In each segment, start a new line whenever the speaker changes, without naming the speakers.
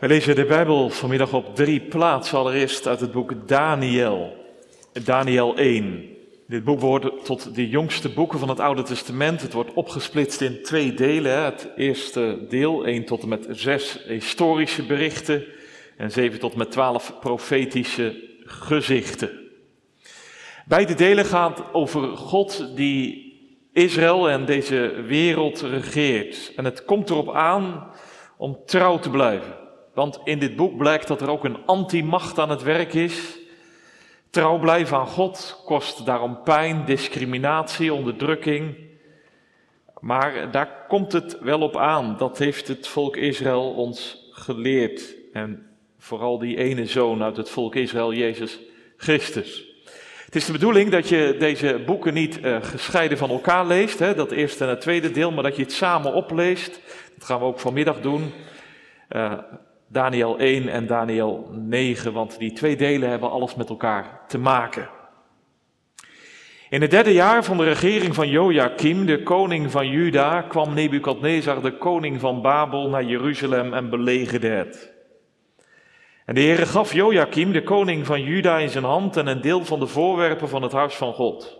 Wij lezen de Bijbel vanmiddag op drie plaatsen. Allereerst uit het boek Daniel, Daniel 1. Dit boek behoort tot de jongste boeken van het Oude Testament. Het wordt opgesplitst in twee delen. Het eerste deel, 1 tot en met 6 historische berichten en 7 tot en met 12 profetische gezichten. Beide delen gaan over God die Israël en deze wereld regeert. En het komt erop aan om trouw te blijven. Want in dit boek blijkt dat er ook een antimacht aan het werk is. Trouw blijven aan God kost daarom pijn, discriminatie, onderdrukking. Maar daar komt het wel op aan. Dat heeft het volk Israël ons geleerd. En vooral die ene zoon uit het volk Israël, Jezus Christus. Het is de bedoeling dat je deze boeken niet uh, gescheiden van elkaar leest, hè, dat eerste en het tweede deel, maar dat je het samen opleest. Dat gaan we ook vanmiddag doen. Uh, Daniel 1 en Daniel 9, want die twee delen hebben alles met elkaar te maken. In het derde jaar van de regering van Joachim, de koning van Juda, kwam Nebukadnezar, de koning van Babel, naar Jeruzalem en belegerde het. En de Heere gaf Joachim, de koning van Juda, in zijn hand en een deel van de voorwerpen van het huis van God.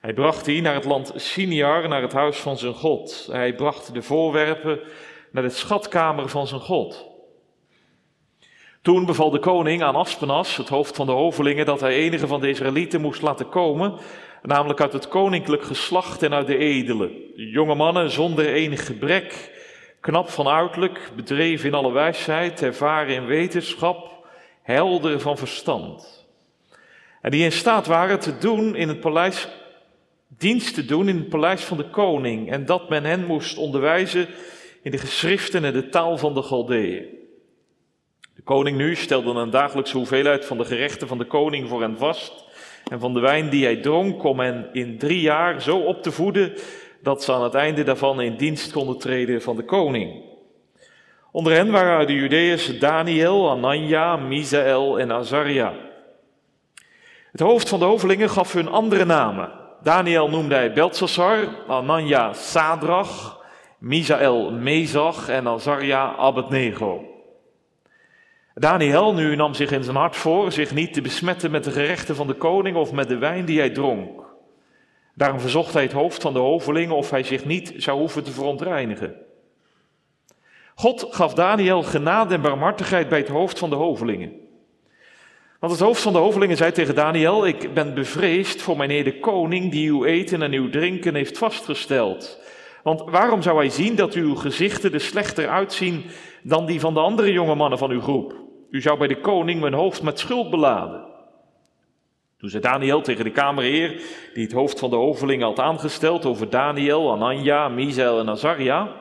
Hij bracht die naar het land Siniar, naar het huis van zijn God. Hij bracht de voorwerpen naar de schatkamer van zijn God. Toen beval de koning aan Aspenas, het hoofd van de hovelingen, dat hij enige van de Israëlieten moest laten komen, namelijk uit het koninklijk geslacht en uit de edelen. Jonge mannen zonder enig gebrek, knap van uiterlijk, bedreven in alle wijsheid, ervaren in wetenschap, helder van verstand. En die in staat waren te doen in het paleis, dienst te doen in het paleis van de koning, en dat men hen moest onderwijzen in de geschriften en de taal van de Galdeeën. Koning nu stelde een dagelijkse hoeveelheid van de gerechten van de koning voor hen vast. En van de wijn die hij dronk, om hen in drie jaar zo op te voeden dat ze aan het einde daarvan in dienst konden treden van de koning. Onder hen waren de Judeërs Daniel, Anania, Misaël en Azaria. Het hoofd van de hovelingen gaf hun andere namen. Daniel noemde hij Beltsassar, Anania Sadrach, Misaël Mezach en Azaria Abednego. Daniel nu nam zich in zijn hart voor zich niet te besmetten met de gerechten van de koning of met de wijn die hij dronk. Daarom verzocht hij het hoofd van de hovelingen of hij zich niet zou hoeven te verontreinigen. God gaf Daniel genade en barmhartigheid bij het hoofd van de hovelingen. Want het hoofd van de hovelingen zei tegen Daniel: Ik ben bevreesd voor mijn de koning die uw eten en uw drinken heeft vastgesteld. Want waarom zou hij zien dat uw gezichten er slechter uitzien dan die van de andere jonge mannen van uw groep? U zou bij de koning mijn hoofd met schuld beladen. Toen zei Daniel tegen de kamerheer, die het hoofd van de hovelingen had aangesteld over Daniel, Anania, Misael en Azaria.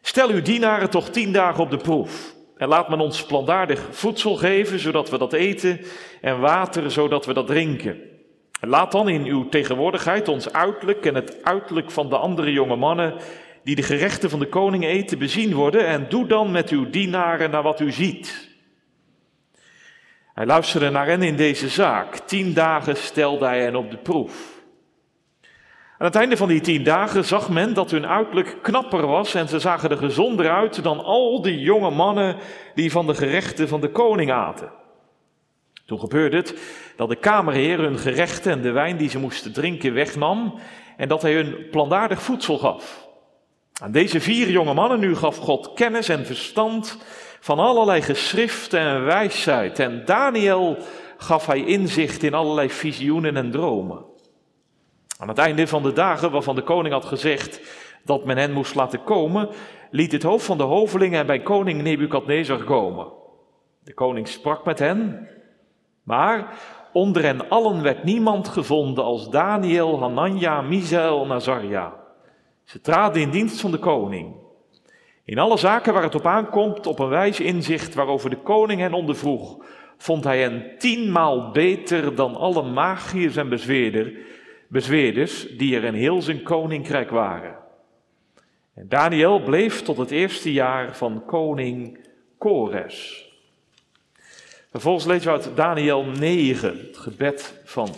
Stel uw dienaren toch tien dagen op de proef. En laat men ons plantaardig voedsel geven, zodat we dat eten, en water, zodat we dat drinken. En laat dan in uw tegenwoordigheid ons uiterlijk en het uiterlijk van de andere jonge mannen, die de gerechten van de koning eten, bezien worden. En doe dan met uw dienaren naar wat u ziet. Hij luisterde naar hen in deze zaak. Tien dagen stelde hij hen op de proef. Aan het einde van die tien dagen zag men dat hun uiterlijk knapper was en ze zagen er gezonder uit dan al die jonge mannen die van de gerechten van de koning aten. Toen gebeurde het dat de kamerheer hun gerechten en de wijn die ze moesten drinken wegnam en dat hij hun plantaardig voedsel gaf. Aan deze vier jonge mannen nu gaf God kennis en verstand van allerlei geschriften en wijsheid. En Daniel gaf hij inzicht in allerlei visioenen en dromen. Aan het einde van de dagen waarvan de koning had gezegd dat men hen moest laten komen, liet het hoofd van de hovelingen bij koning Nebukadnezar komen. De koning sprak met hen, maar onder hen allen werd niemand gevonden als Daniel, Hanania, Misael en Azaria. Ze traden in dienst van de koning. In alle zaken waar het op aankomt, op een wijs inzicht waarover de koning hen ondervroeg, vond hij hen tienmaal beter dan alle magiërs en bezweerder, bezweerders die er in heel zijn koninkrijk waren. En Daniel bleef tot het eerste jaar van koning Kores. Vervolgens lezen we uit Daniel 9, het gebed van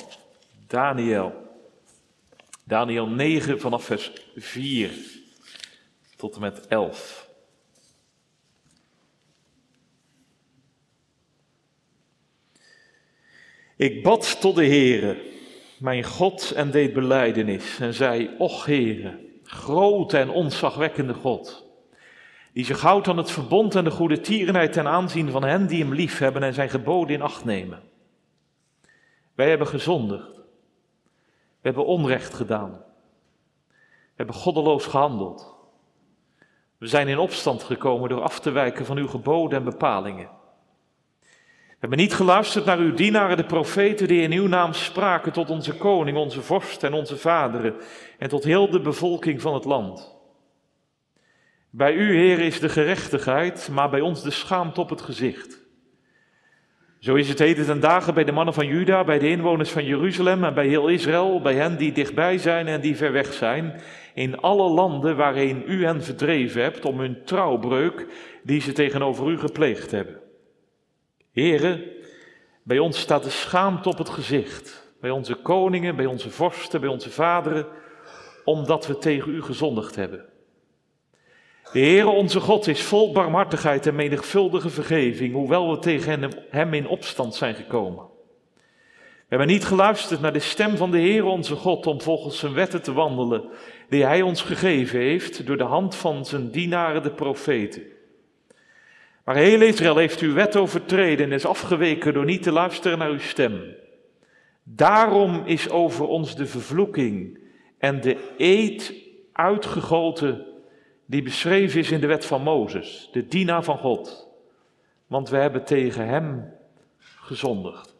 Daniel. Daniel 9 vanaf vers 4 tot en met 11. Ik bad tot de Heere, mijn God, en deed beleidenis en zei, och Heere, grote en ontzagwekkende God, die zich houdt aan het verbond en de goede tierenheid ten aanzien van hen die hem lief hebben en zijn geboden in acht nemen. Wij hebben gezondigd, we hebben onrecht gedaan, we hebben goddeloos gehandeld. We zijn in opstand gekomen door af te wijken van uw geboden en bepalingen. We hebben niet geluisterd naar uw dienaren, de profeten, die in uw naam spraken tot onze koning, onze vorst en onze vaderen en tot heel de bevolking van het land. Bij u, Heer, is de gerechtigheid, maar bij ons de schaamte op het gezicht. Zo is het heden ten dagen bij de mannen van Juda, bij de inwoners van Jeruzalem en bij heel Israël, bij hen die dichtbij zijn en die ver weg zijn, in alle landen waarin u hen verdreven hebt om hun trouwbreuk die ze tegenover u gepleegd hebben. Heren, bij ons staat de schaamte op het gezicht, bij onze koningen, bij onze vorsten, bij onze vaderen, omdat we tegen u gezondigd hebben. De Heere onze God is vol barmhartigheid en menigvuldige vergeving, hoewel we tegen hem in opstand zijn gekomen. We hebben niet geluisterd naar de stem van de Heere onze God om volgens zijn wetten te wandelen, die hij ons gegeven heeft door de hand van zijn dienaren de profeten. Maar heel Israël heeft uw wet overtreden en is afgeweken door niet te luisteren naar uw stem. Daarom is over ons de vervloeking en de eed uitgegoten die beschreven is in de wet van Mozes, de dienaar van God. Want we hebben tegen hem gezondigd.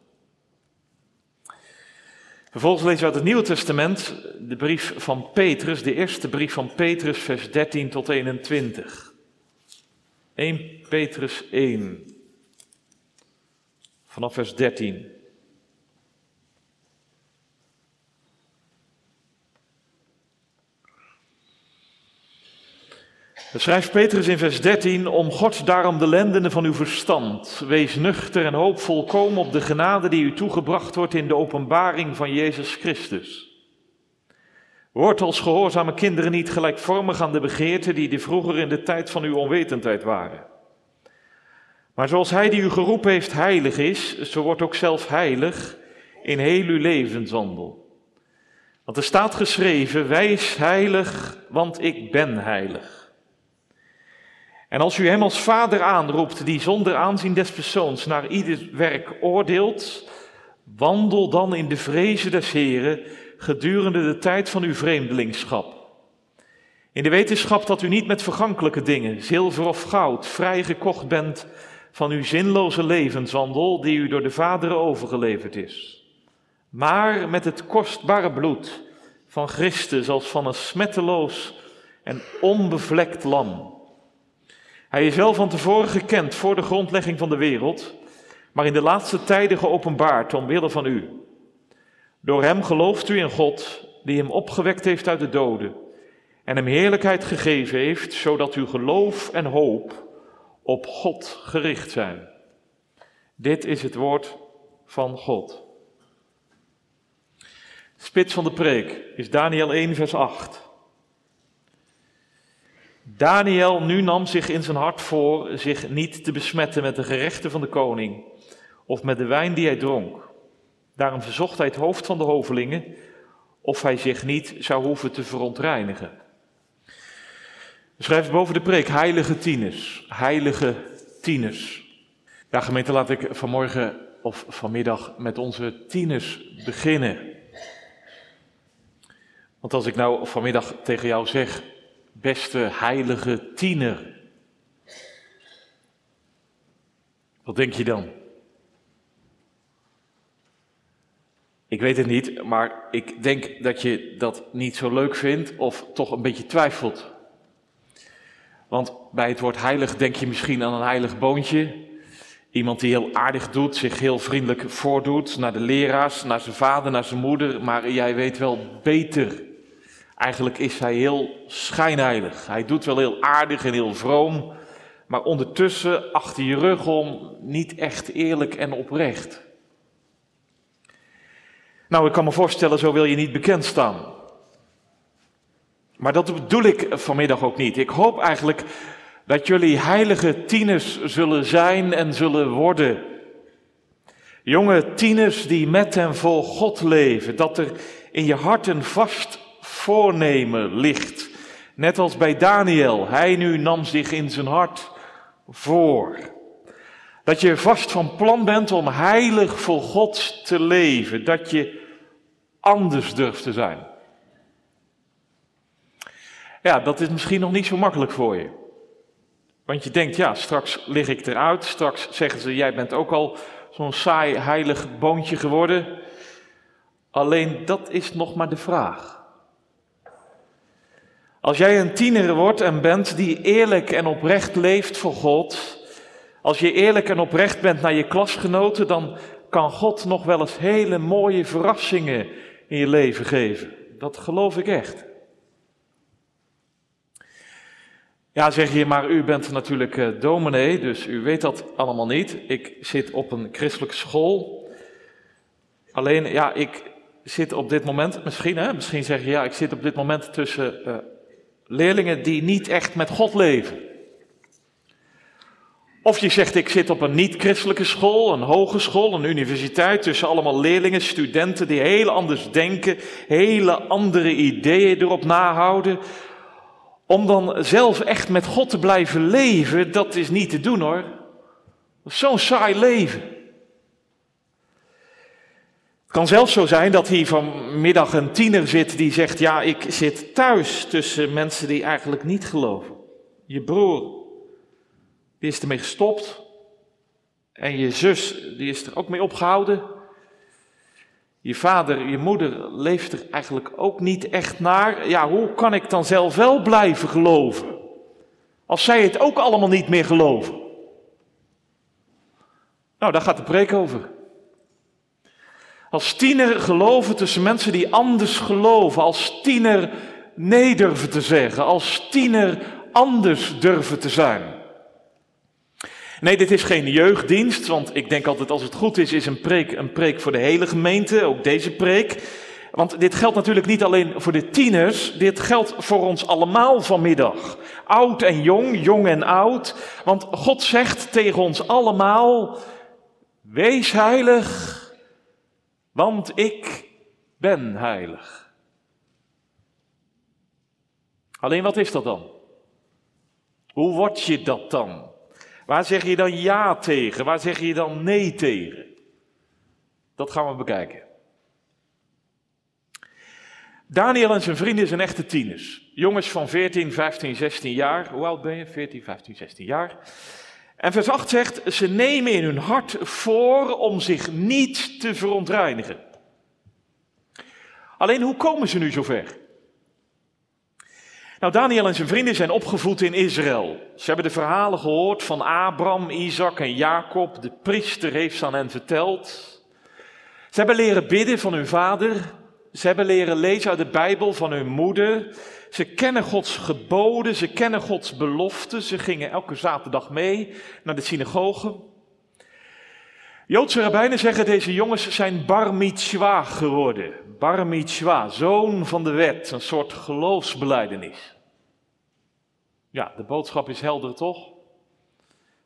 Vervolgens lezen we uit het Nieuwe Testament de brief van Petrus, de eerste brief van Petrus, vers 13 tot 21. 1 Petrus 1, vanaf vers 13. Schrijft Petrus in vers 13, om God daarom de lendenen van uw verstand. Wees nuchter en hoop volkomen op de genade die u toegebracht wordt in de openbaring van Jezus Christus. Word als gehoorzame kinderen niet gelijkvormig aan de begeerten die de vroeger in de tijd van uw onwetendheid waren. Maar zoals Hij die u geroepen heeft heilig is, zo wordt ook zelf heilig in heel uw levenswandel. Want er staat geschreven, wijs heilig, want ik ben heilig. En als u hem als vader aanroept, die zonder aanzien des persoons naar ieder werk oordeelt, wandel dan in de vrezen des Heren gedurende de tijd van uw vreemdelingschap. In de wetenschap dat u niet met vergankelijke dingen, zilver of goud, vrijgekocht bent van uw zinloze levenswandel die u door de vaderen overgeleverd is. Maar met het kostbare bloed van Christus als van een smetteloos en onbevlekt lam. Hij is wel van tevoren gekend voor de grondlegging van de wereld, maar in de laatste tijden geopenbaard omwille van u. Door hem gelooft u in God, die hem opgewekt heeft uit de doden en hem heerlijkheid gegeven heeft, zodat uw geloof en hoop op God gericht zijn. Dit is het woord van God. Spits van de preek is Daniel 1, vers 8. Daniel nu nam zich in zijn hart voor zich niet te besmetten met de gerechten van de koning of met de wijn die hij dronk. Daarom verzocht hij het hoofd van de hovelingen of hij zich niet zou hoeven te verontreinigen. Schrijf boven de preek, heilige tieners, heilige tieners. Ja, gemeente, laat ik vanmorgen of vanmiddag met onze tieners beginnen. Want als ik nou vanmiddag tegen jou zeg, beste heilige tiener, wat denk je dan? Ik weet het niet, maar ik denk dat je dat niet zo leuk vindt of toch een beetje twijfelt. Want bij het woord heilig denk je misschien aan een heilig boontje. Iemand die heel aardig doet, zich heel vriendelijk voordoet naar de leraars, naar zijn vader, naar zijn moeder. Maar jij weet wel beter. Eigenlijk is hij heel schijnheilig. Hij doet wel heel aardig en heel vroom. Maar ondertussen, achter je rug om, niet echt eerlijk en oprecht. Nou, ik kan me voorstellen, zo wil je niet bekend staan. Maar dat bedoel ik vanmiddag ook niet. Ik hoop eigenlijk dat jullie heilige tieners zullen zijn en zullen worden. Jonge tieners die met en voor God leven, dat er in je hart een vast voornemen ligt. Net als bij Daniel, hij nu nam zich in zijn hart voor. Dat je vast van plan bent om heilig voor God te leven, dat je anders durft te zijn. Ja, dat is misschien nog niet zo makkelijk voor je. Want je denkt, ja, straks lig ik eruit, straks zeggen ze, jij bent ook al zo'n saai heilig boontje geworden. Alleen dat is nog maar de vraag. Als jij een tiener wordt en bent die eerlijk en oprecht leeft voor God, als je eerlijk en oprecht bent naar je klasgenoten, dan kan God nog wel eens hele mooie verrassingen in je leven geven. Dat geloof ik echt. Ja, zeg je, maar u bent natuurlijk uh, dominee, dus u weet dat allemaal niet. Ik zit op een christelijke school. Alleen, ja, ik zit op dit moment, misschien, hè, misschien zeg je, ja, ik zit op dit moment tussen uh, leerlingen die niet echt met God leven. Of je zegt, ik zit op een niet-christelijke school, een hogeschool, een universiteit, tussen allemaal leerlingen, studenten die heel anders denken, hele andere ideeën erop nahouden. Om dan zelf echt met God te blijven leven, dat is niet te doen hoor. Zo'n saai leven. Kan zelfs zo zijn dat hier vanmiddag een tiener zit die zegt: Ja, ik zit thuis tussen mensen die eigenlijk niet geloven. Je broer, die is ermee gestopt. En je zus, die is er ook mee opgehouden. Je vader, je moeder leeft er eigenlijk ook niet echt naar. Ja, hoe kan ik dan zelf wel blijven geloven? Als zij het ook allemaal niet meer geloven. Nou, daar gaat de preek over. Als tiener geloven tussen mensen die anders geloven. Als tiener nee durven te zeggen. Als tiener anders durven te zijn. Nee, dit is geen jeugddienst, want ik denk altijd als het goed is, is een preek een preek voor de hele gemeente, ook deze preek. Want dit geldt natuurlijk niet alleen voor de tieners, dit geldt voor ons allemaal vanmiddag. Oud en jong, jong en oud. Want God zegt tegen ons allemaal, wees heilig, want ik ben heilig. Alleen wat is dat dan? Hoe word je dat dan? Waar zeg je dan ja tegen? Waar zeg je dan nee tegen? Dat gaan we bekijken. Daniel en zijn vrienden zijn echte tieners. Jongens van 14, 15, 16 jaar. Hoe oud ben je? 14, 15, 16 jaar. En vers 8 zegt, ze nemen in hun hart voor om zich niet te verontreinigen. Alleen hoe komen ze nu zover? Nou, Daniel en zijn vrienden zijn opgevoed in Israël. Ze hebben de verhalen gehoord van Abraham, Isaac en Jacob. De priester heeft ze aan hen verteld. Ze hebben leren bidden van hun vader. Ze hebben leren lezen uit de Bijbel van hun moeder. Ze kennen Gods geboden, ze kennen Gods beloften. Ze gingen elke zaterdag mee naar de synagoge. Joodse rabbijnen zeggen deze jongens zijn bar mitzwa geworden. Bar mitzwa, zoon van de wet, een soort geloofsbeleidenis. Ja, de boodschap is helder toch?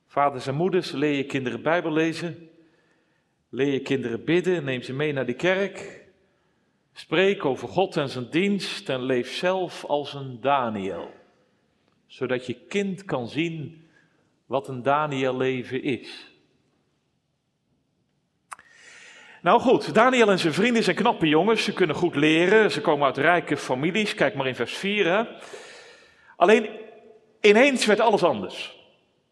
Vaders en moeders, leer je kinderen Bijbel lezen. Leer je kinderen bidden, neem ze mee naar de kerk. Spreek over God en zijn dienst en leef zelf als een Daniel. Zodat je kind kan zien wat een Daniel leven is. Nou goed, Daniel en zijn vrienden zijn knappe jongens. Ze kunnen goed leren. Ze komen uit rijke families. Kijk maar in vers 4. Hè. Alleen Ineens werd alles anders.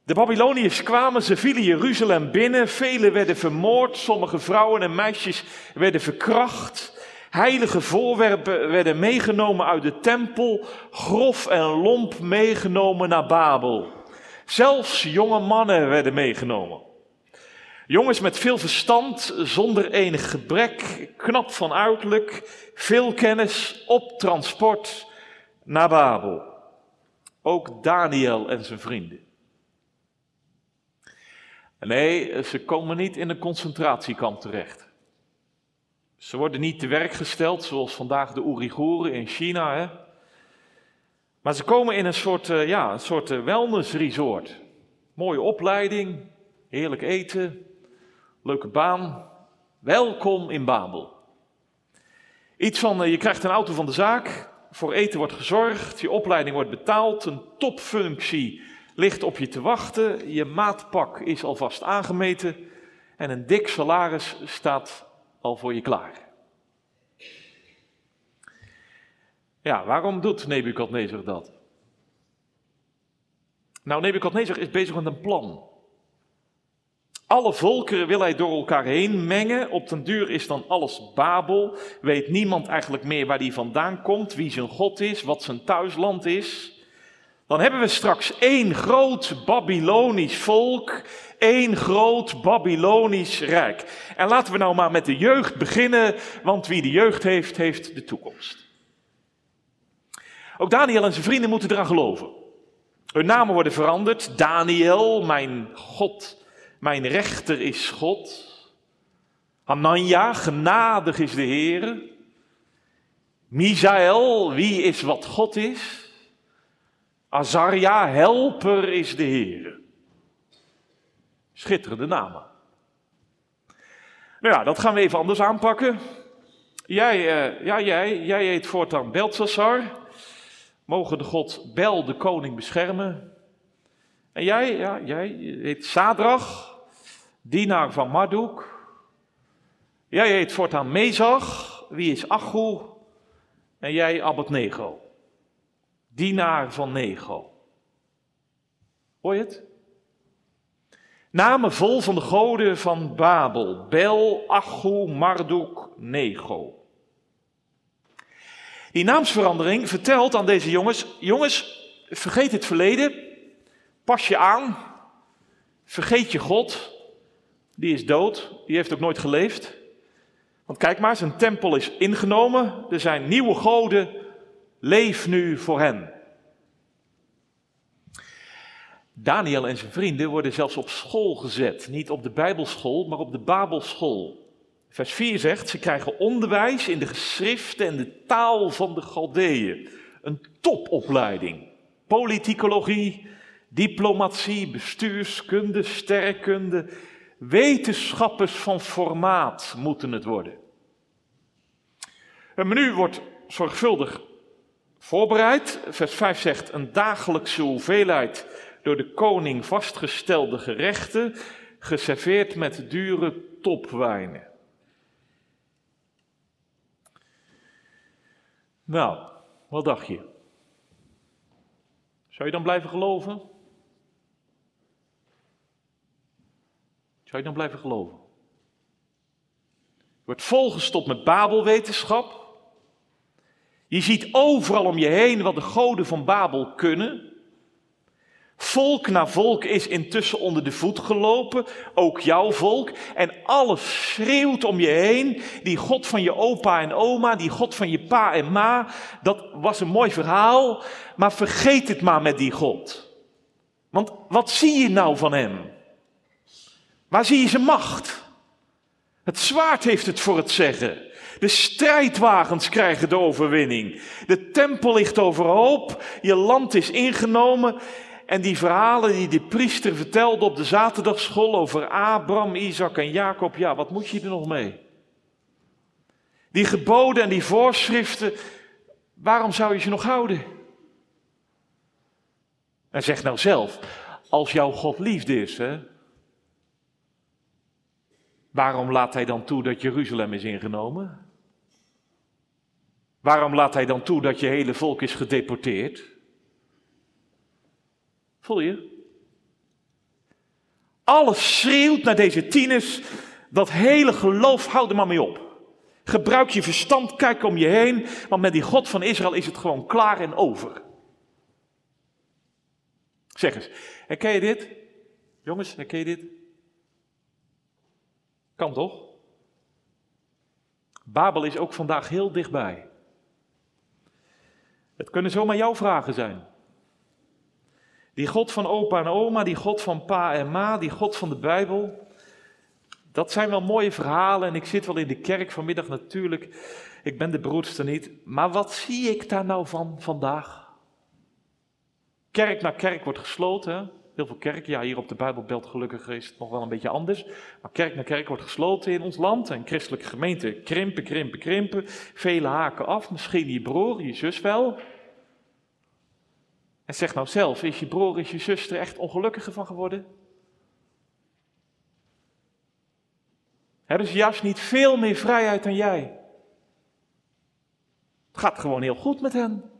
De Babyloniërs kwamen, ze vielen Jeruzalem binnen, velen werden vermoord, sommige vrouwen en meisjes werden verkracht. Heilige voorwerpen werden meegenomen uit de tempel, grof en lomp meegenomen naar Babel. Zelfs jonge mannen werden meegenomen. Jongens met veel verstand, zonder enig gebrek, knap van uiterlijk, veel kennis, op transport naar Babel. Ook Daniel en zijn vrienden. Nee, ze komen niet in een concentratiekamp terecht. Ze worden niet te werk gesteld, zoals vandaag de Oeigoeren in China. Hè? Maar ze komen in een soort, uh, ja, een soort uh, wellnessresort. Mooie opleiding, heerlijk eten, leuke baan, Welkom in Babel. Iets van, eh, je krijgt een auto van de zaak, voor eten wordt gezorgd, je opleiding wordt betaald, een topfunctie ligt op je te wachten, je maatpak is alvast aangemeten en een dik salaris staat al voor je klaar. Ja, waarom doet Nebukadnezar dat? Nou, Nebukadnezar is bezig met een plan. Alle volkeren wil hij door elkaar heen mengen. Op den duur is dan alles Babel. Weet niemand eigenlijk meer waar die vandaan komt, wie zijn God is, wat zijn thuisland is. Dan hebben we straks één groot Babylonisch volk, één groot Babylonisch rijk. En laten we nou maar met de jeugd beginnen, want wie de jeugd heeft, heeft de toekomst. Ook Daniel en zijn vrienden moeten eraan geloven. Hun namen worden veranderd. Daniel, mijn God, mijn rechter is God. Hanania, genadig is de Heer. Misaël, wie is wat God is. Azaria, helper is de Heer. Schitterende namen. Nou ja, dat gaan we even anders aanpakken. Jij, uh, ja, jij, jij heet voortaan Beltsassar. Mogen de God Bel, de koning, beschermen. En jij, ja, jij heet Sadrach, dienaar van Marduk. Jij heet voortaan Mezach, wie is Achu? En jij Abednego, dienaar van Nego. Hoor je het? Namen vol van de goden van Babel, Bel, Achu, Marduk, Nego. Die naamsverandering vertelt aan deze jongens: jongens, vergeet het verleden, pas je aan, vergeet je God, die is dood, die heeft ook nooit geleefd. Want kijk maar, zijn tempel is ingenomen, er zijn nieuwe goden, leef nu voor hen. Daniel en zijn vrienden worden zelfs op school gezet. Niet op de Bijbelschool, maar op de Babelschool. Vers 4 zegt, ze krijgen onderwijs in de geschriften en de taal van de Galdeeën. Een topopleiding. Politicologie, diplomatie, bestuurskunde, sterrenkunde. Wetenschappers van formaat moeten het worden. Het menu wordt zorgvuldig voorbereid. Vers 5 zegt een dagelijkse hoeveelheid door de koning vastgestelde gerechten, geserveerd met dure topwijnen. Nou, wat dacht je? Zou je dan blijven geloven? Zou je dan blijven geloven? Je wordt volgestopt met Babelwetenschap. Je ziet overal om je heen wat de goden van Babel kunnen. Volk na volk is intussen onder de voet gelopen, ook jouw volk. En alles schreeuwt om je heen. Die God van je opa en oma, die God van je pa en ma. Dat was een mooi verhaal, maar vergeet het maar met die God. Want wat zie je nou van hem? Waar zie je zijn macht? Het zwaard heeft het voor het zeggen. De strijdwagens krijgen de overwinning. De tempel ligt overhoop. Je land is ingenomen. En die verhalen die de priester vertelde op de zaterdagschool over Abraham, Isaac en Jacob, ja, wat moet je er nog mee? Die geboden en die voorschriften, waarom zou je ze nog houden? En zeg nou zelf, als jouw God liefde is, hè, waarom laat hij dan toe dat Jeruzalem is ingenomen? Waarom laat hij dan toe dat je hele volk is gedeporteerd? Voel je? Alles schreeuwt naar deze tieners. Dat hele geloof, houd er maar mee op. Gebruik je verstand, kijk om je heen. Want met die God van Israël is het gewoon klaar en over. Zeg eens, herken je dit? Jongens, herken je dit? Kan toch? Babel is ook vandaag heel dichtbij. Het kunnen zomaar jouw vragen zijn. Die God van opa en oma, die God van pa en ma, die God van de Bijbel. Dat zijn wel mooie verhalen en ik zit wel in de kerk vanmiddag natuurlijk. Ik ben de broedste niet. Maar wat zie ik daar nou van vandaag? Kerk na kerk wordt gesloten. Heel veel kerken, ja, hier op de Bijbelbelt gelukkig is het nog wel een beetje anders. Maar kerk na kerk wordt gesloten in ons land. En christelijke gemeenten krimpen, krimpen, krimpen. Vele haken af. Misschien je broer, je zus wel. En zeg nou zelf, is je broer, is je zus er echt ongelukkiger van geworden? Hebben ze juist niet veel meer vrijheid dan jij? Het gaat gewoon heel goed met hen.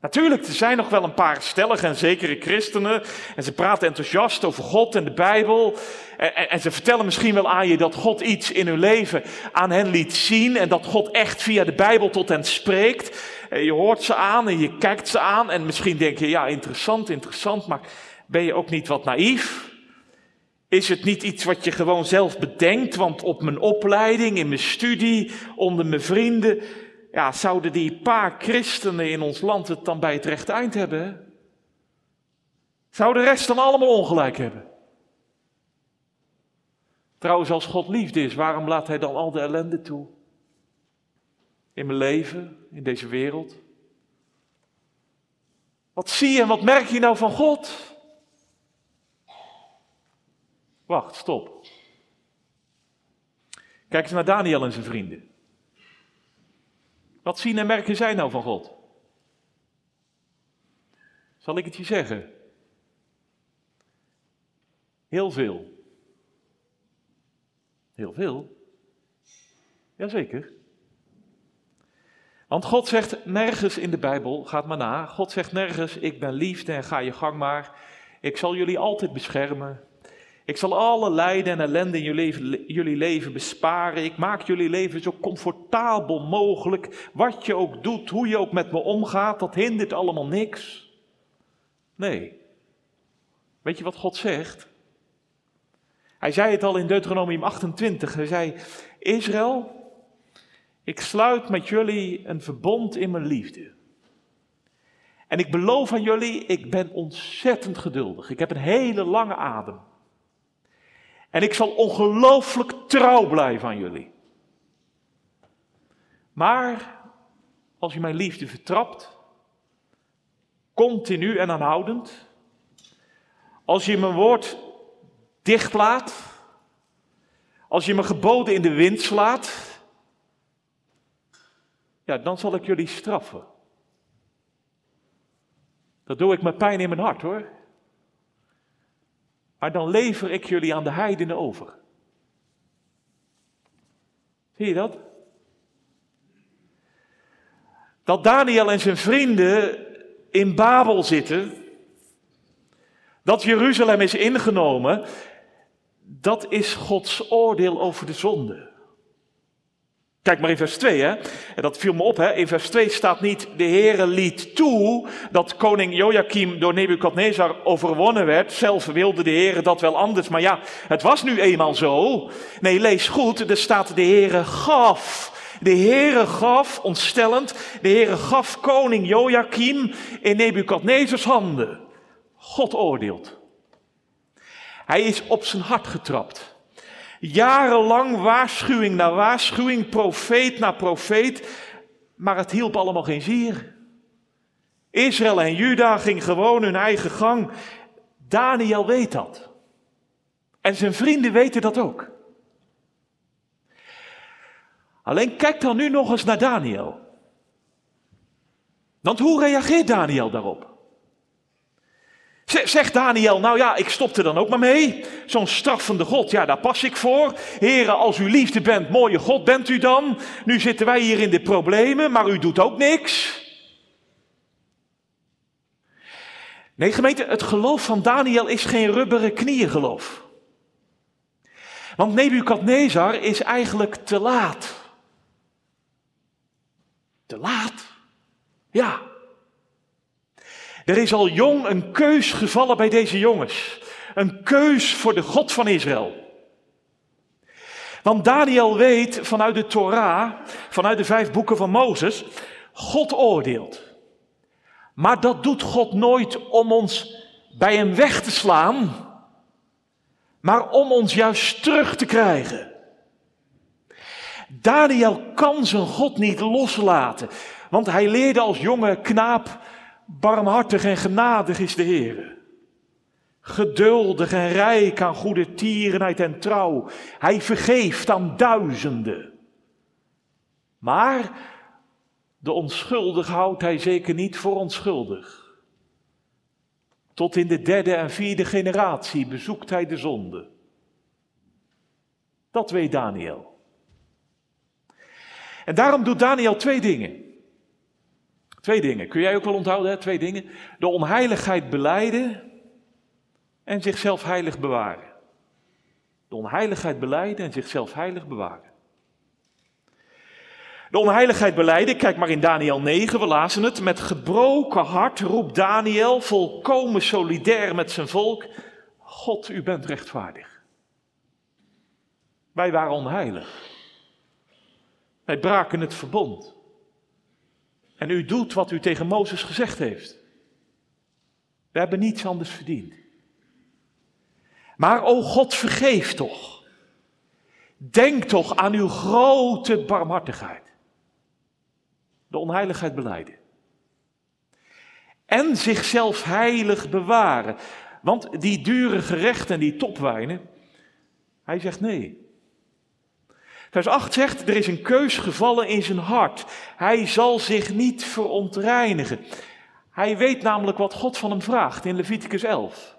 Natuurlijk, er zijn nog wel een paar stellige en zekere christenen. En ze praten enthousiast over God en de Bijbel. En, en, ze vertellen misschien wel aan je dat God iets in hun leven aan hen liet zien. En dat God echt via de Bijbel tot hen spreekt. En je hoort ze aan en je kijkt ze aan. En misschien denk je, ja, interessant, interessant. Maar ben je ook niet wat naïef? Is het niet iets wat je gewoon zelf bedenkt? Want op mijn opleiding, in mijn studie, onder mijn vrienden ja, zouden die paar christenen in ons land het dan bij het rechte eind hebben? Zou de rest dan allemaal ongelijk hebben? Trouwens, als God liefde is, waarom laat Hij dan al de ellende toe? In mijn leven, in deze wereld. Wat zie je en wat merk je nou van God? Wacht, stop. Kijk eens naar Daniel en zijn vrienden. Wat zien en merken zij nou van God? Zal ik het je zeggen? Heel veel. Heel veel? Jazeker. Want God zegt nergens in de Bijbel, gaat maar na, God zegt nergens, ik ben liefde en ga je gang maar. Ik zal jullie altijd beschermen. Ik zal alle lijden en ellende in jullie leven, jullie leven besparen. Ik maak jullie leven zo comfortabel mogelijk. Wat je ook doet, hoe je ook met me omgaat, dat hindert allemaal niks. Nee. Weet je wat God zegt? Hij zei het al in Deuteronomium 28. Hij zei: Israël, ik sluit met jullie een verbond in mijn liefde. En ik beloof aan jullie, ik ben ontzettend geduldig. Ik heb een hele lange adem. En ik zal ongelooflijk trouw blijven aan jullie. Maar als je mijn liefde vertrapt, continu en aanhoudend, als je mijn woord dichtlaat, als je mijn geboden in de wind slaat, ja, dan zal ik jullie straffen. Dat doe ik met pijn in mijn hart hoor. Maar dan lever ik jullie aan de heidenen over. Zie je dat? Dat Daniel en zijn vrienden in Babel zitten, dat Jeruzalem is ingenomen, dat is Gods oordeel over de zonde. Kijk maar in vers 2, hè. Dat viel me op, hè. In vers 2 staat niet, de Heere liet toe dat koning Joachim door Nebukadnezar overwonnen werd. Zelf wilde de Heere dat wel anders, maar ja, het was nu eenmaal zo. Nee, lees goed, er staat, de Heere gaf. De Heere gaf, ontstellend, de Heere gaf koning Joachim in Nebukadnezars handen. God oordeelt. Hij is op zijn hart getrapt. Jarenlang waarschuwing na waarschuwing, profeet na profeet, maar het hielp allemaal geen zier. Israël en Juda gingen gewoon hun eigen gang. Daniel weet dat. En zijn vrienden weten dat ook. Alleen kijk dan nu nog eens naar Daniel. Want hoe reageert Daniel daarop? Zegt Daniel, nou ja, ik stop er dan ook maar mee. Zo'n straffende God, ja, daar pas ik voor. Heren, als u liefde bent, mooie God bent u dan. Nu zitten wij hier in de problemen, maar u doet ook niks. Nee, gemeente, het geloof van Daniel is geen rubberen knieën geloof. Want Nebukadnezar is eigenlijk te laat. Te laat? Ja. Er is al jong een keus gevallen bij deze jongens. Een keus voor de God van Israël. Want Daniel weet vanuit de Torah, vanuit de vijf boeken van Mozes, God oordeelt. Maar dat doet God nooit om ons bij hem weg te slaan, maar om ons juist terug te krijgen. Daniel kan zijn God niet loslaten, want hij leerde als jonge knaap Barmhartig en genadig is de Heer. Geduldig en rijk aan goede tierenheid en trouw. Hij vergeeft aan duizenden. Maar de onschuldig houdt hij zeker niet voor onschuldig. Tot in de derde en vierde generatie bezoekt hij de zonde. Dat weet Daniel. En daarom doet Daniel twee dingen. Twee dingen. Kun jij ook wel onthouden, hè? Twee dingen. De onheiligheid beleiden en zichzelf heilig bewaren. De onheiligheid beleiden en zichzelf heilig bewaren. De onheiligheid beleiden, kijk maar in Daniel 9, we lazen het. Met gebroken hart roept Daniel, volkomen solidair met zijn volk: God, u bent rechtvaardig. Wij waren onheilig. Wij braken het verbond. En u doet wat u tegen Mozes gezegd heeft. We hebben niets anders verdiend. Maar o God, vergeef toch. Denk toch aan uw grote barmhartigheid. De onheiligheid beleiden. En zichzelf heilig bewaren. Want die dure gerechten en die topwijnen, hij zegt nee. Vers 8 zegt, er is een keus gevallen in zijn hart. Hij zal zich niet verontreinigen. Hij weet namelijk wat God van hem vraagt in Leviticus 11.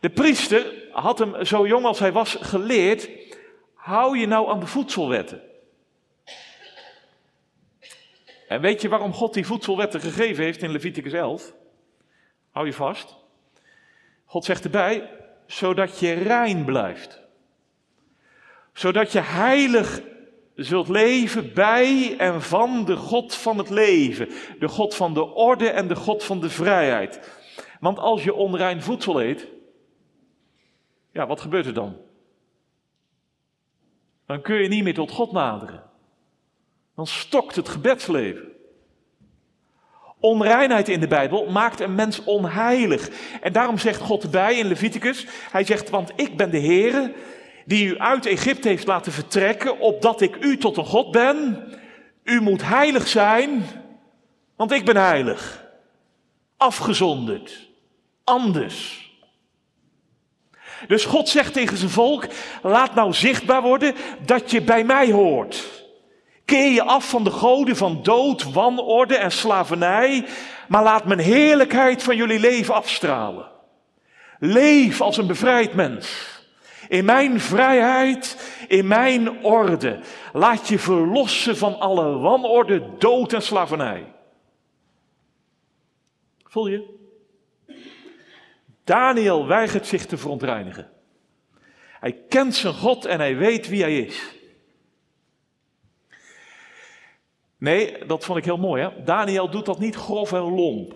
De priester had hem zo jong als hij was geleerd, hou je nou aan de voedselwetten. En weet je waarom God die voedselwetten gegeven heeft in Leviticus 11? Hou je vast. God zegt erbij, zodat je rein blijft zodat je heilig zult leven bij en van de God van het leven, de God van de orde en de God van de vrijheid. Want als je onrein voedsel eet, ja, wat gebeurt er dan? Dan kun je niet meer tot God naderen. Dan stokt het gebedsleven. Onreinheid in de Bijbel maakt een mens onheilig. En daarom zegt God erbij in Leviticus, hij zegt, want ik ben de Heere die u uit Egypte heeft laten vertrekken, opdat ik u tot een God ben. U moet heilig zijn, want ik ben heilig. Afgezonderd, anders. Dus God zegt tegen zijn volk, laat nou zichtbaar worden dat je bij mij hoort. Keer je af van de goden van dood, wanorde en slavernij, maar laat mijn heerlijkheid van jullie leven afstralen. Leef als een bevrijd mens. In mijn vrijheid, in mijn orde. Laat je verlossen van alle wanorde, dood en slavernij. Voel je? Daniel weigert zich te verontreinigen. Hij kent zijn God en hij weet wie hij is. Nee, dat vond ik heel mooi. Hè? Daniel doet dat niet grof en lomp.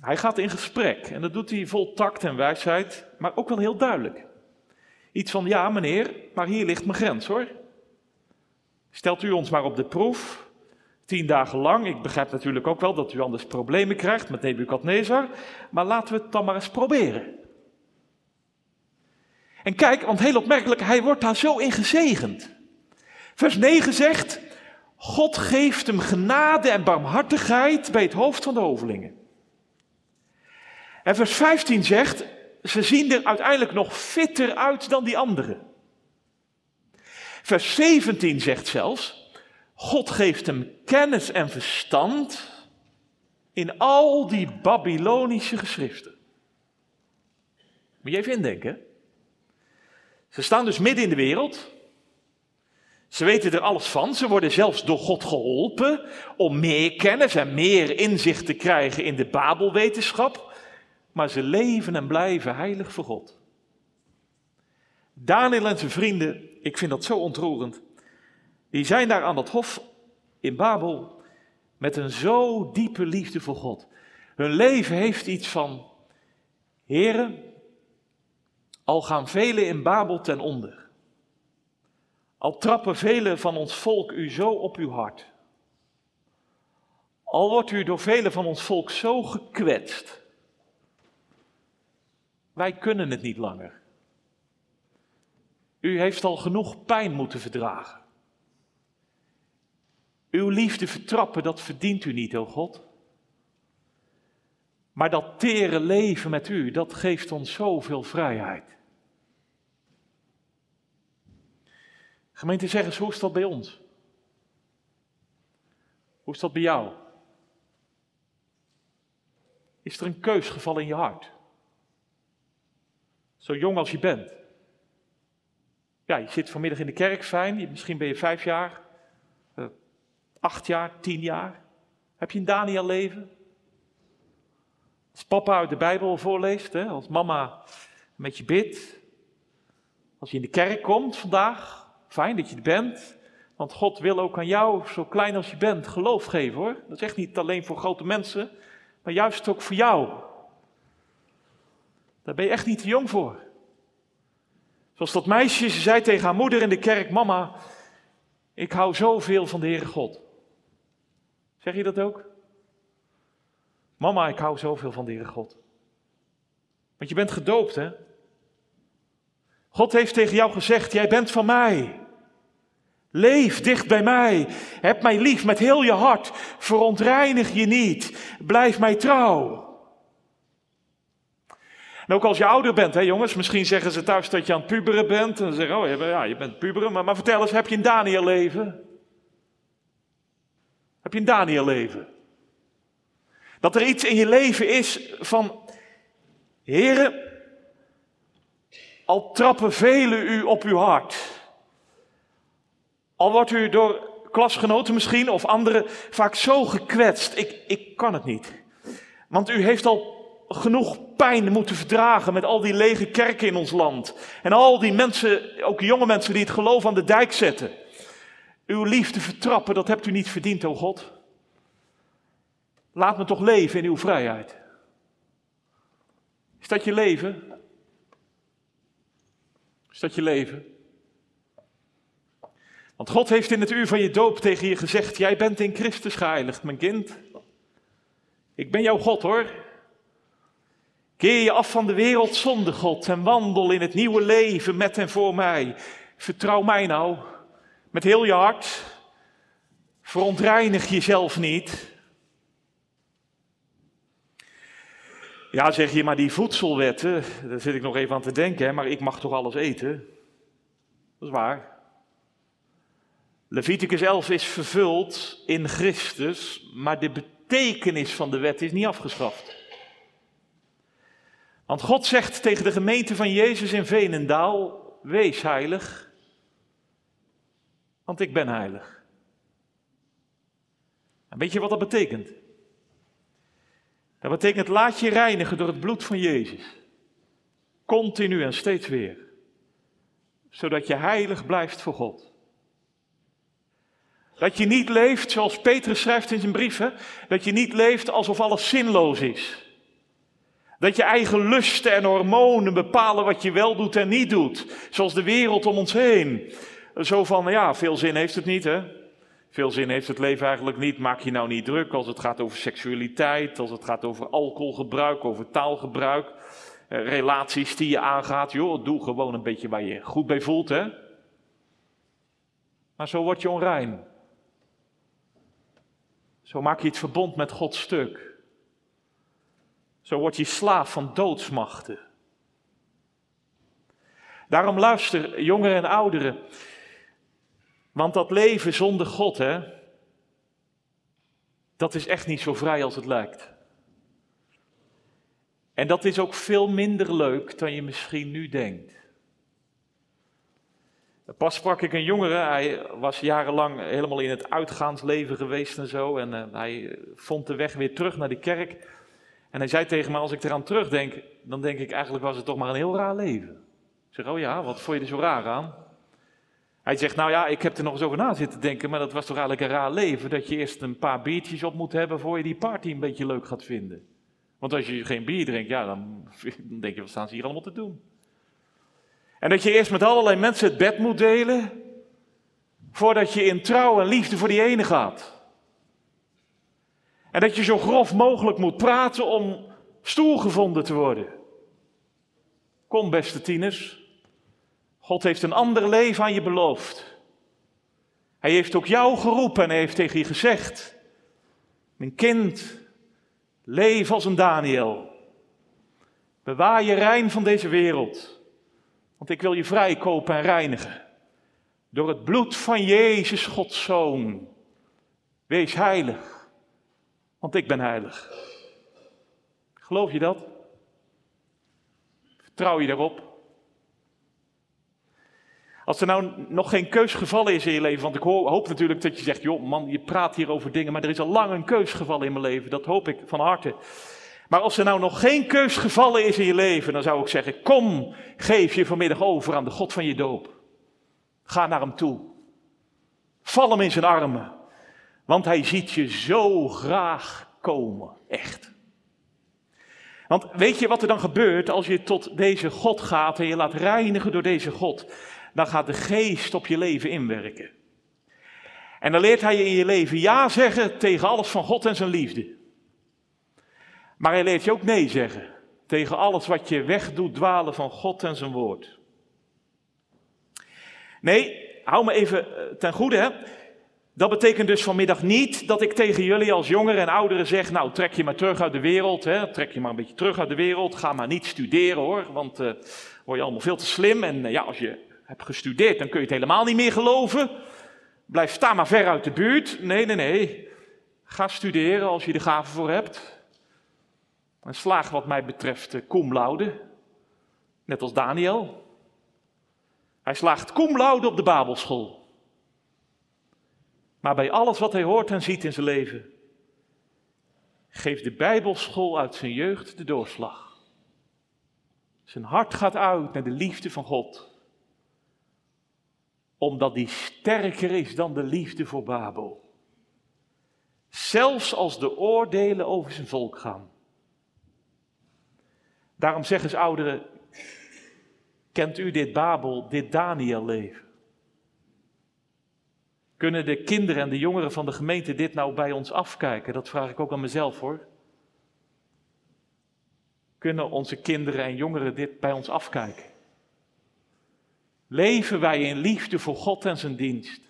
Hij gaat in gesprek en dat doet hij vol tact en wijsheid, maar ook wel heel duidelijk. Iets van, ja meneer, maar hier ligt mijn grens hoor. Stelt u ons maar op de proef, tien dagen lang. Ik begrijp natuurlijk ook wel dat u anders problemen krijgt met Nebukadnezar, maar laten we het dan maar eens proberen. En kijk, want heel opmerkelijk, hij wordt daar zo in gezegend. Vers 9 zegt, God geeft hem genade en barmhartigheid bij het hoofd van de hovelingen. En vers 15 zegt, ze zien er uiteindelijk nog fitter uit dan die anderen. Vers 17 zegt zelfs, God geeft hem kennis en verstand in al die Babylonische geschriften. Moet je even indenken. Ze staan dus midden in de wereld. Ze weten er alles van. Ze worden zelfs door God geholpen om meer kennis en meer inzicht te krijgen in de Babelwetenschap maar ze leven en blijven heilig voor God. Daniel en zijn vrienden, ik vind dat zo ontroerend, die zijn daar aan dat hof in Babel met een zo diepe liefde voor God. Hun leven heeft iets van, heren, al gaan velen in Babel ten onder. Al trappen velen van ons volk u zo op uw hart. Al wordt u door velen van ons volk zo gekwetst wij kunnen het niet langer. U heeft al genoeg pijn moeten verdragen. Uw liefde vertrappen, dat verdient u niet, o God. Maar dat tere leven met u, dat geeft ons zoveel vrijheid. Gemeente, zeg eens, hoe is dat bij ons? Hoe is dat bij jou? Is er een keus gevallen in je hart? Zo jong als je bent. Ja, je zit vanmiddag in de kerk, fijn. Misschien ben je vijf jaar, uh, acht jaar, tien jaar. Heb je een Daniel leven? Als papa uit de Bijbel voorleest, hè? als mama met je bidt. Als je in de kerk komt vandaag, fijn dat je er bent. Want God wil ook aan jou, zo klein als je bent, geloof geven hoor. Dat is echt niet alleen voor grote mensen, maar juist ook voor jou. Daar ben je echt niet te jong voor. Zoals dat meisje, ze zei tegen haar moeder in de kerk: Mama, ik hou zoveel van de Heere God. Zeg je dat ook? Mama, ik hou zoveel van de Heere God. Want je bent gedoopt, hè? God heeft tegen jou gezegd: Jij bent van mij. Leef dicht bij mij. Heb mij lief met heel je hart. Verontreinig je niet. Blijf mij trouw. En ook als je ouder bent, hè jongens, misschien zeggen ze thuis dat je aan het puberen bent. En zeggen oh ja, je bent puberen. Maar, maar vertel eens, heb je een Daniel leven? Heb je een Daniel leven? Dat er iets in je leven is van, heren, al trappen velen u op uw hart. Al wordt u door klasgenoten misschien of anderen vaak zo gekwetst. Ik, ik kan het niet. Want u heeft al genoeg pijn moeten verdragen met al die lege kerken in ons land. En al die mensen, ook jonge mensen die het geloof aan de dijk zetten. Uw liefde vertrappen, dat hebt u niet verdiend, o God. Laat me toch leven in uw vrijheid. Is dat je leven? Is dat je leven? Want God heeft in het uur van je doop tegen je gezegd: Jij bent in Christus geheiligd, mijn kind. Ik ben jouw God hoor. Keer je af van de wereld zonder God en wandel in het nieuwe leven met en voor mij. Vertrouw mij nou met heel je hart. Verontreinig jezelf niet. Ja, zeg je, maar die voedselwetten, daar zit ik nog even aan te denken, maar ik mag toch alles eten? Dat is waar. Leviticus 11 is vervuld in Christus, maar de betekenis van de wet is niet afgeschaft. Want God zegt tegen de gemeente van Jezus in Venendaal: Wees heilig, want ik ben heilig. En weet je wat dat betekent? Dat betekent laat je reinigen door het bloed van Jezus. Continu en steeds weer. Zodat je heilig blijft voor God. Dat je niet leeft zoals Petrus schrijft in zijn brieven. Dat je niet leeft alsof alles zinloos is. Dat je eigen lusten en hormonen bepalen wat je wel doet en niet doet. Zoals de wereld om ons heen. Zo van, ja, veel zin heeft het niet, hè? Veel zin heeft het leven eigenlijk niet. Maak je nou niet druk als het gaat over seksualiteit, als het gaat over alcoholgebruik, over taalgebruik, eh, relaties die je aangaat. Joh, doe gewoon een beetje waar je goed bij voelt, hè? Maar zo word je onrein. Zo maak je het verbond met God stuk. Zo word je slaaf van doodsmachten. Daarom luister, jongeren en ouderen. Want dat leven zonder God, hè, dat is echt niet zo vrij als het lijkt. En dat is ook veel minder leuk dan je misschien nu denkt. Pas sprak ik een jongere, hij was jarenlang helemaal in het uitgaansleven geweest en zo. En uh, hij vond de weg weer terug naar de kerk. En hij zei tegen me, als ik eraan terugdenk, dan denk ik eigenlijk was het toch maar een heel raar leven. Ik zeg, oh ja, wat vond je er zo raar aan? Hij zegt, nou ja, ik heb er nog eens over na zitten denken, maar dat was toch eigenlijk een raar leven, dat je eerst een paar biertjes op moet hebben voor je die party een beetje leuk gaat vinden. Want als je geen bier drinkt, ja, dan, dan denk je, wat staan ze hier allemaal te doen? En dat je eerst met allerlei mensen het bed moet delen, voordat je in trouw en liefde voor die ene gaat. En dat je zo grof mogelijk moet praten om stoel gevonden te worden. Kom, beste tieners. God heeft een ander leven aan je beloofd. Hij heeft ook jou geroepen en heeft tegen je gezegd: Mijn kind, leef als een Daniel. Bewaar je rein van deze wereld, want ik wil je vrijkopen en reinigen. Door het bloed van Jezus, Gods Zoon. Wees heilig, want ik ben heilig. Geloof je dat? Vertrouw je daarop? Als er nou nog geen keus gevallen is in je leven, want ik hoop natuurlijk dat je zegt, joh man, je praat hier over dingen, maar er is al lang een keus gevallen in mijn leven, dat hoop ik van harte. Maar als er nou nog geen keus gevallen is in je leven, dan zou ik zeggen, kom, geef je vanmiddag over aan de God van je doop. Ga naar hem toe. Val hem in zijn armen, want hij ziet je zo graag komen, echt. Want weet je wat er dan gebeurt als je tot deze God gaat en je laat reinigen door deze God? dan gaat de geest op je leven inwerken. En dan leert hij je in je leven ja zeggen tegen alles van God en zijn liefde. Maar hij leert je ook nee zeggen tegen alles wat je wegdoet dwalen van God en zijn woord. Nee, hou me even eh, ten goede. Hè? Dat betekent dus vanmiddag niet dat ik tegen jullie als jongeren en ouderen zeg, nou trek je maar terug uit de wereld, hè? trek je maar een beetje terug uit de wereld, ga maar niet studeren hoor, want uh, word je allemaal veel te slim en uh, ja, als je hebt gestudeerd, dan kun je het helemaal niet meer geloven. Blijf sta maar ver uit de buurt. Nee, nee, nee. Ga studeren als je de gave voor hebt. En slaag wat mij betreft cum laude. Net als Daniel. Hij slaagt cum laude op de Babelschool. Maar bij alles wat hij hoort en ziet in zijn leven, geeft de Bijbelschool uit zijn jeugd de doorslag. Zijn hart gaat uit naar de liefde van God omdat die sterker is dan de liefde voor Babel. Zelfs als de oordelen over zijn volk gaan. Daarom zeggen ze ouderen, kent u dit Babel, dit Daniel leven? Kunnen de kinderen en de jongeren van de gemeente dit nou bij ons afkijken? Dat vraag ik ook aan mezelf hoor. Kunnen onze kinderen en jongeren dit bij ons afkijken? Leven wij in liefde voor God en zijn dienst?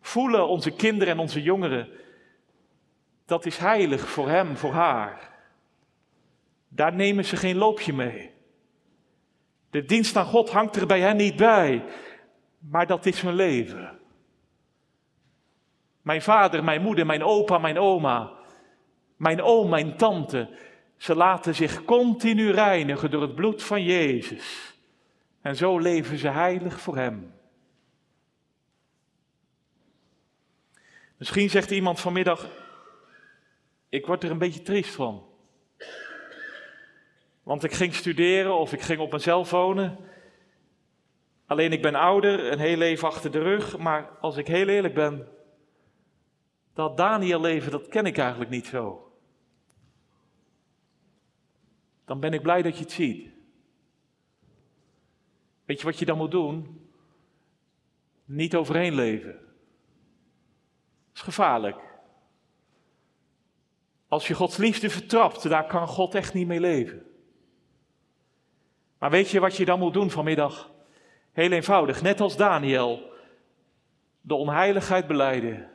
Voelen onze kinderen en onze jongeren, dat is heilig voor hem, voor haar. Daar nemen ze geen loopje mee. De dienst aan God hangt er bij hen niet bij, maar dat is hun leven. Mijn vader, mijn moeder, mijn opa, mijn oma, mijn oom, mijn tante, ze laten zich continu reinigen door het bloed van Jezus. En zo leven ze heilig voor Hem. Misschien zegt iemand vanmiddag, ik word er een beetje triest van. Want ik ging studeren of ik ging op mezelf wonen. Alleen ik ben ouder, een heel leven achter de rug. Maar als ik heel eerlijk ben, dat Daniel leven, dat ken ik eigenlijk niet zo. Dan ben ik blij dat je het ziet. Weet je wat je dan moet doen? Niet overheen leven. Dat is gevaarlijk. Als je Gods liefde vertrapt, daar kan God echt niet mee leven. Maar weet je wat je dan moet doen vanmiddag? Heel eenvoudig, net als Daniel, de onheiligheid beleiden.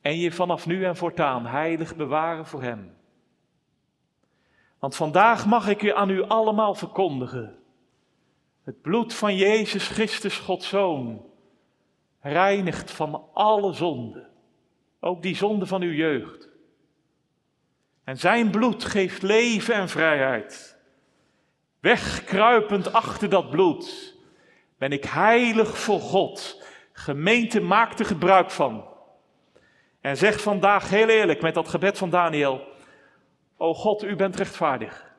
En je vanaf nu en voortaan heilig bewaren voor Hem. Want vandaag mag ik u aan u allemaal verkondigen het bloed van Jezus Christus, Gods Zoon, reinigt van alle zonden. Ook die zonde van uw jeugd. En zijn bloed geeft leven en vrijheid. Wegkruipend achter dat bloed ben ik heilig voor God. Gemeente maakt er gebruik van. En zeg vandaag heel eerlijk met dat gebed van Daniel: O God, u bent rechtvaardig.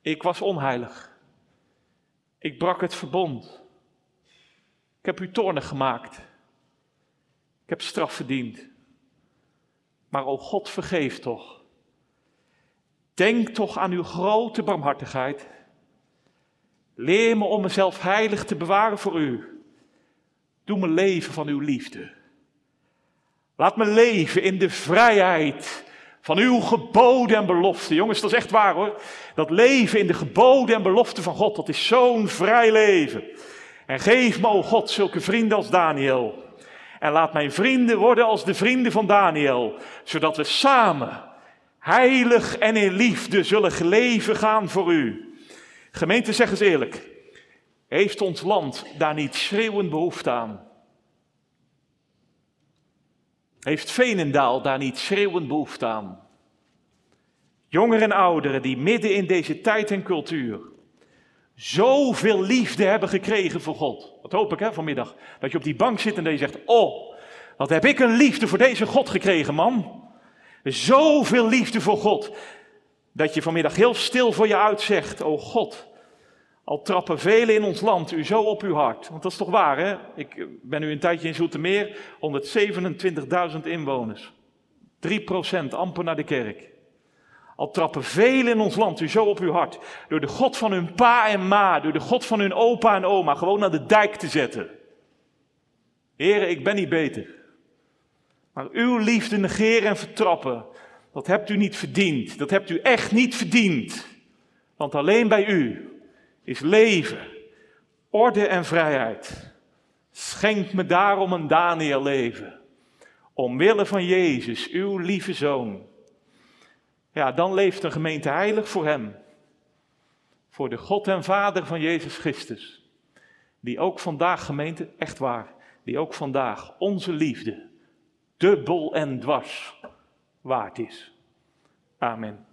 Ik was onheilig. Ik brak het verbond. Ik heb u toornig gemaakt. Ik heb straf verdiend. Maar o God, vergeef toch. Denk toch aan uw grote barmhartigheid. Leer me om mezelf heilig te bewaren voor u. Doe me leven van uw liefde. Laat me leven in de vrijheid van uw geboden en beloften. Jongens, dat is echt waar hoor. Dat leven in de geboden en beloften van God, dat is zo'n vrij leven. En geef me, o God, zulke vrienden als Daniel. En laat mijn vrienden worden als de vrienden van Daniel, zodat we samen heilig en in liefde zullen leven gaan voor u. Gemeente, zeg eens eerlijk, heeft ons land daar niet schreeuwend behoefte aan? Heeft Veenendaal daar niet schreeuwend behoefte aan? Jongeren en ouderen die midden in deze tijd en cultuur zoveel liefde hebben gekregen voor God. Dat hoop ik hè, vanmiddag. Dat je op die bank zit en dat je zegt, oh, wat heb ik een liefde voor deze God gekregen, man. Zoveel liefde voor God. Dat je vanmiddag heel stil voor je uitzegt, oh God, al trappen velen in ons land u zo op uw hart. Want dat is toch waar, hè? Ik ben nu een tijdje in Zoetermeer, 127.000 inwoners. 3% amper naar de kerk. Al trappen velen in ons land u zo op uw hart. Door de God van hun pa en ma, door de God van hun opa en oma, gewoon naar de dijk te zetten. Heren, ik ben niet beter. Maar uw liefde negeren en vertrappen, dat hebt u niet verdiend. Dat hebt u echt niet verdiend. Want alleen bij u is leven, orde en vrijheid. Schenk me daarom een Daniel leven. Omwille van Jezus, uw lieve zoon. Ja, dan leeft een gemeente heilig voor hem. Voor de God en Vader van Jezus Christus. Die ook vandaag, gemeente, echt waar, die ook vandaag onze liefde dubbel en dwars waard is. Amen.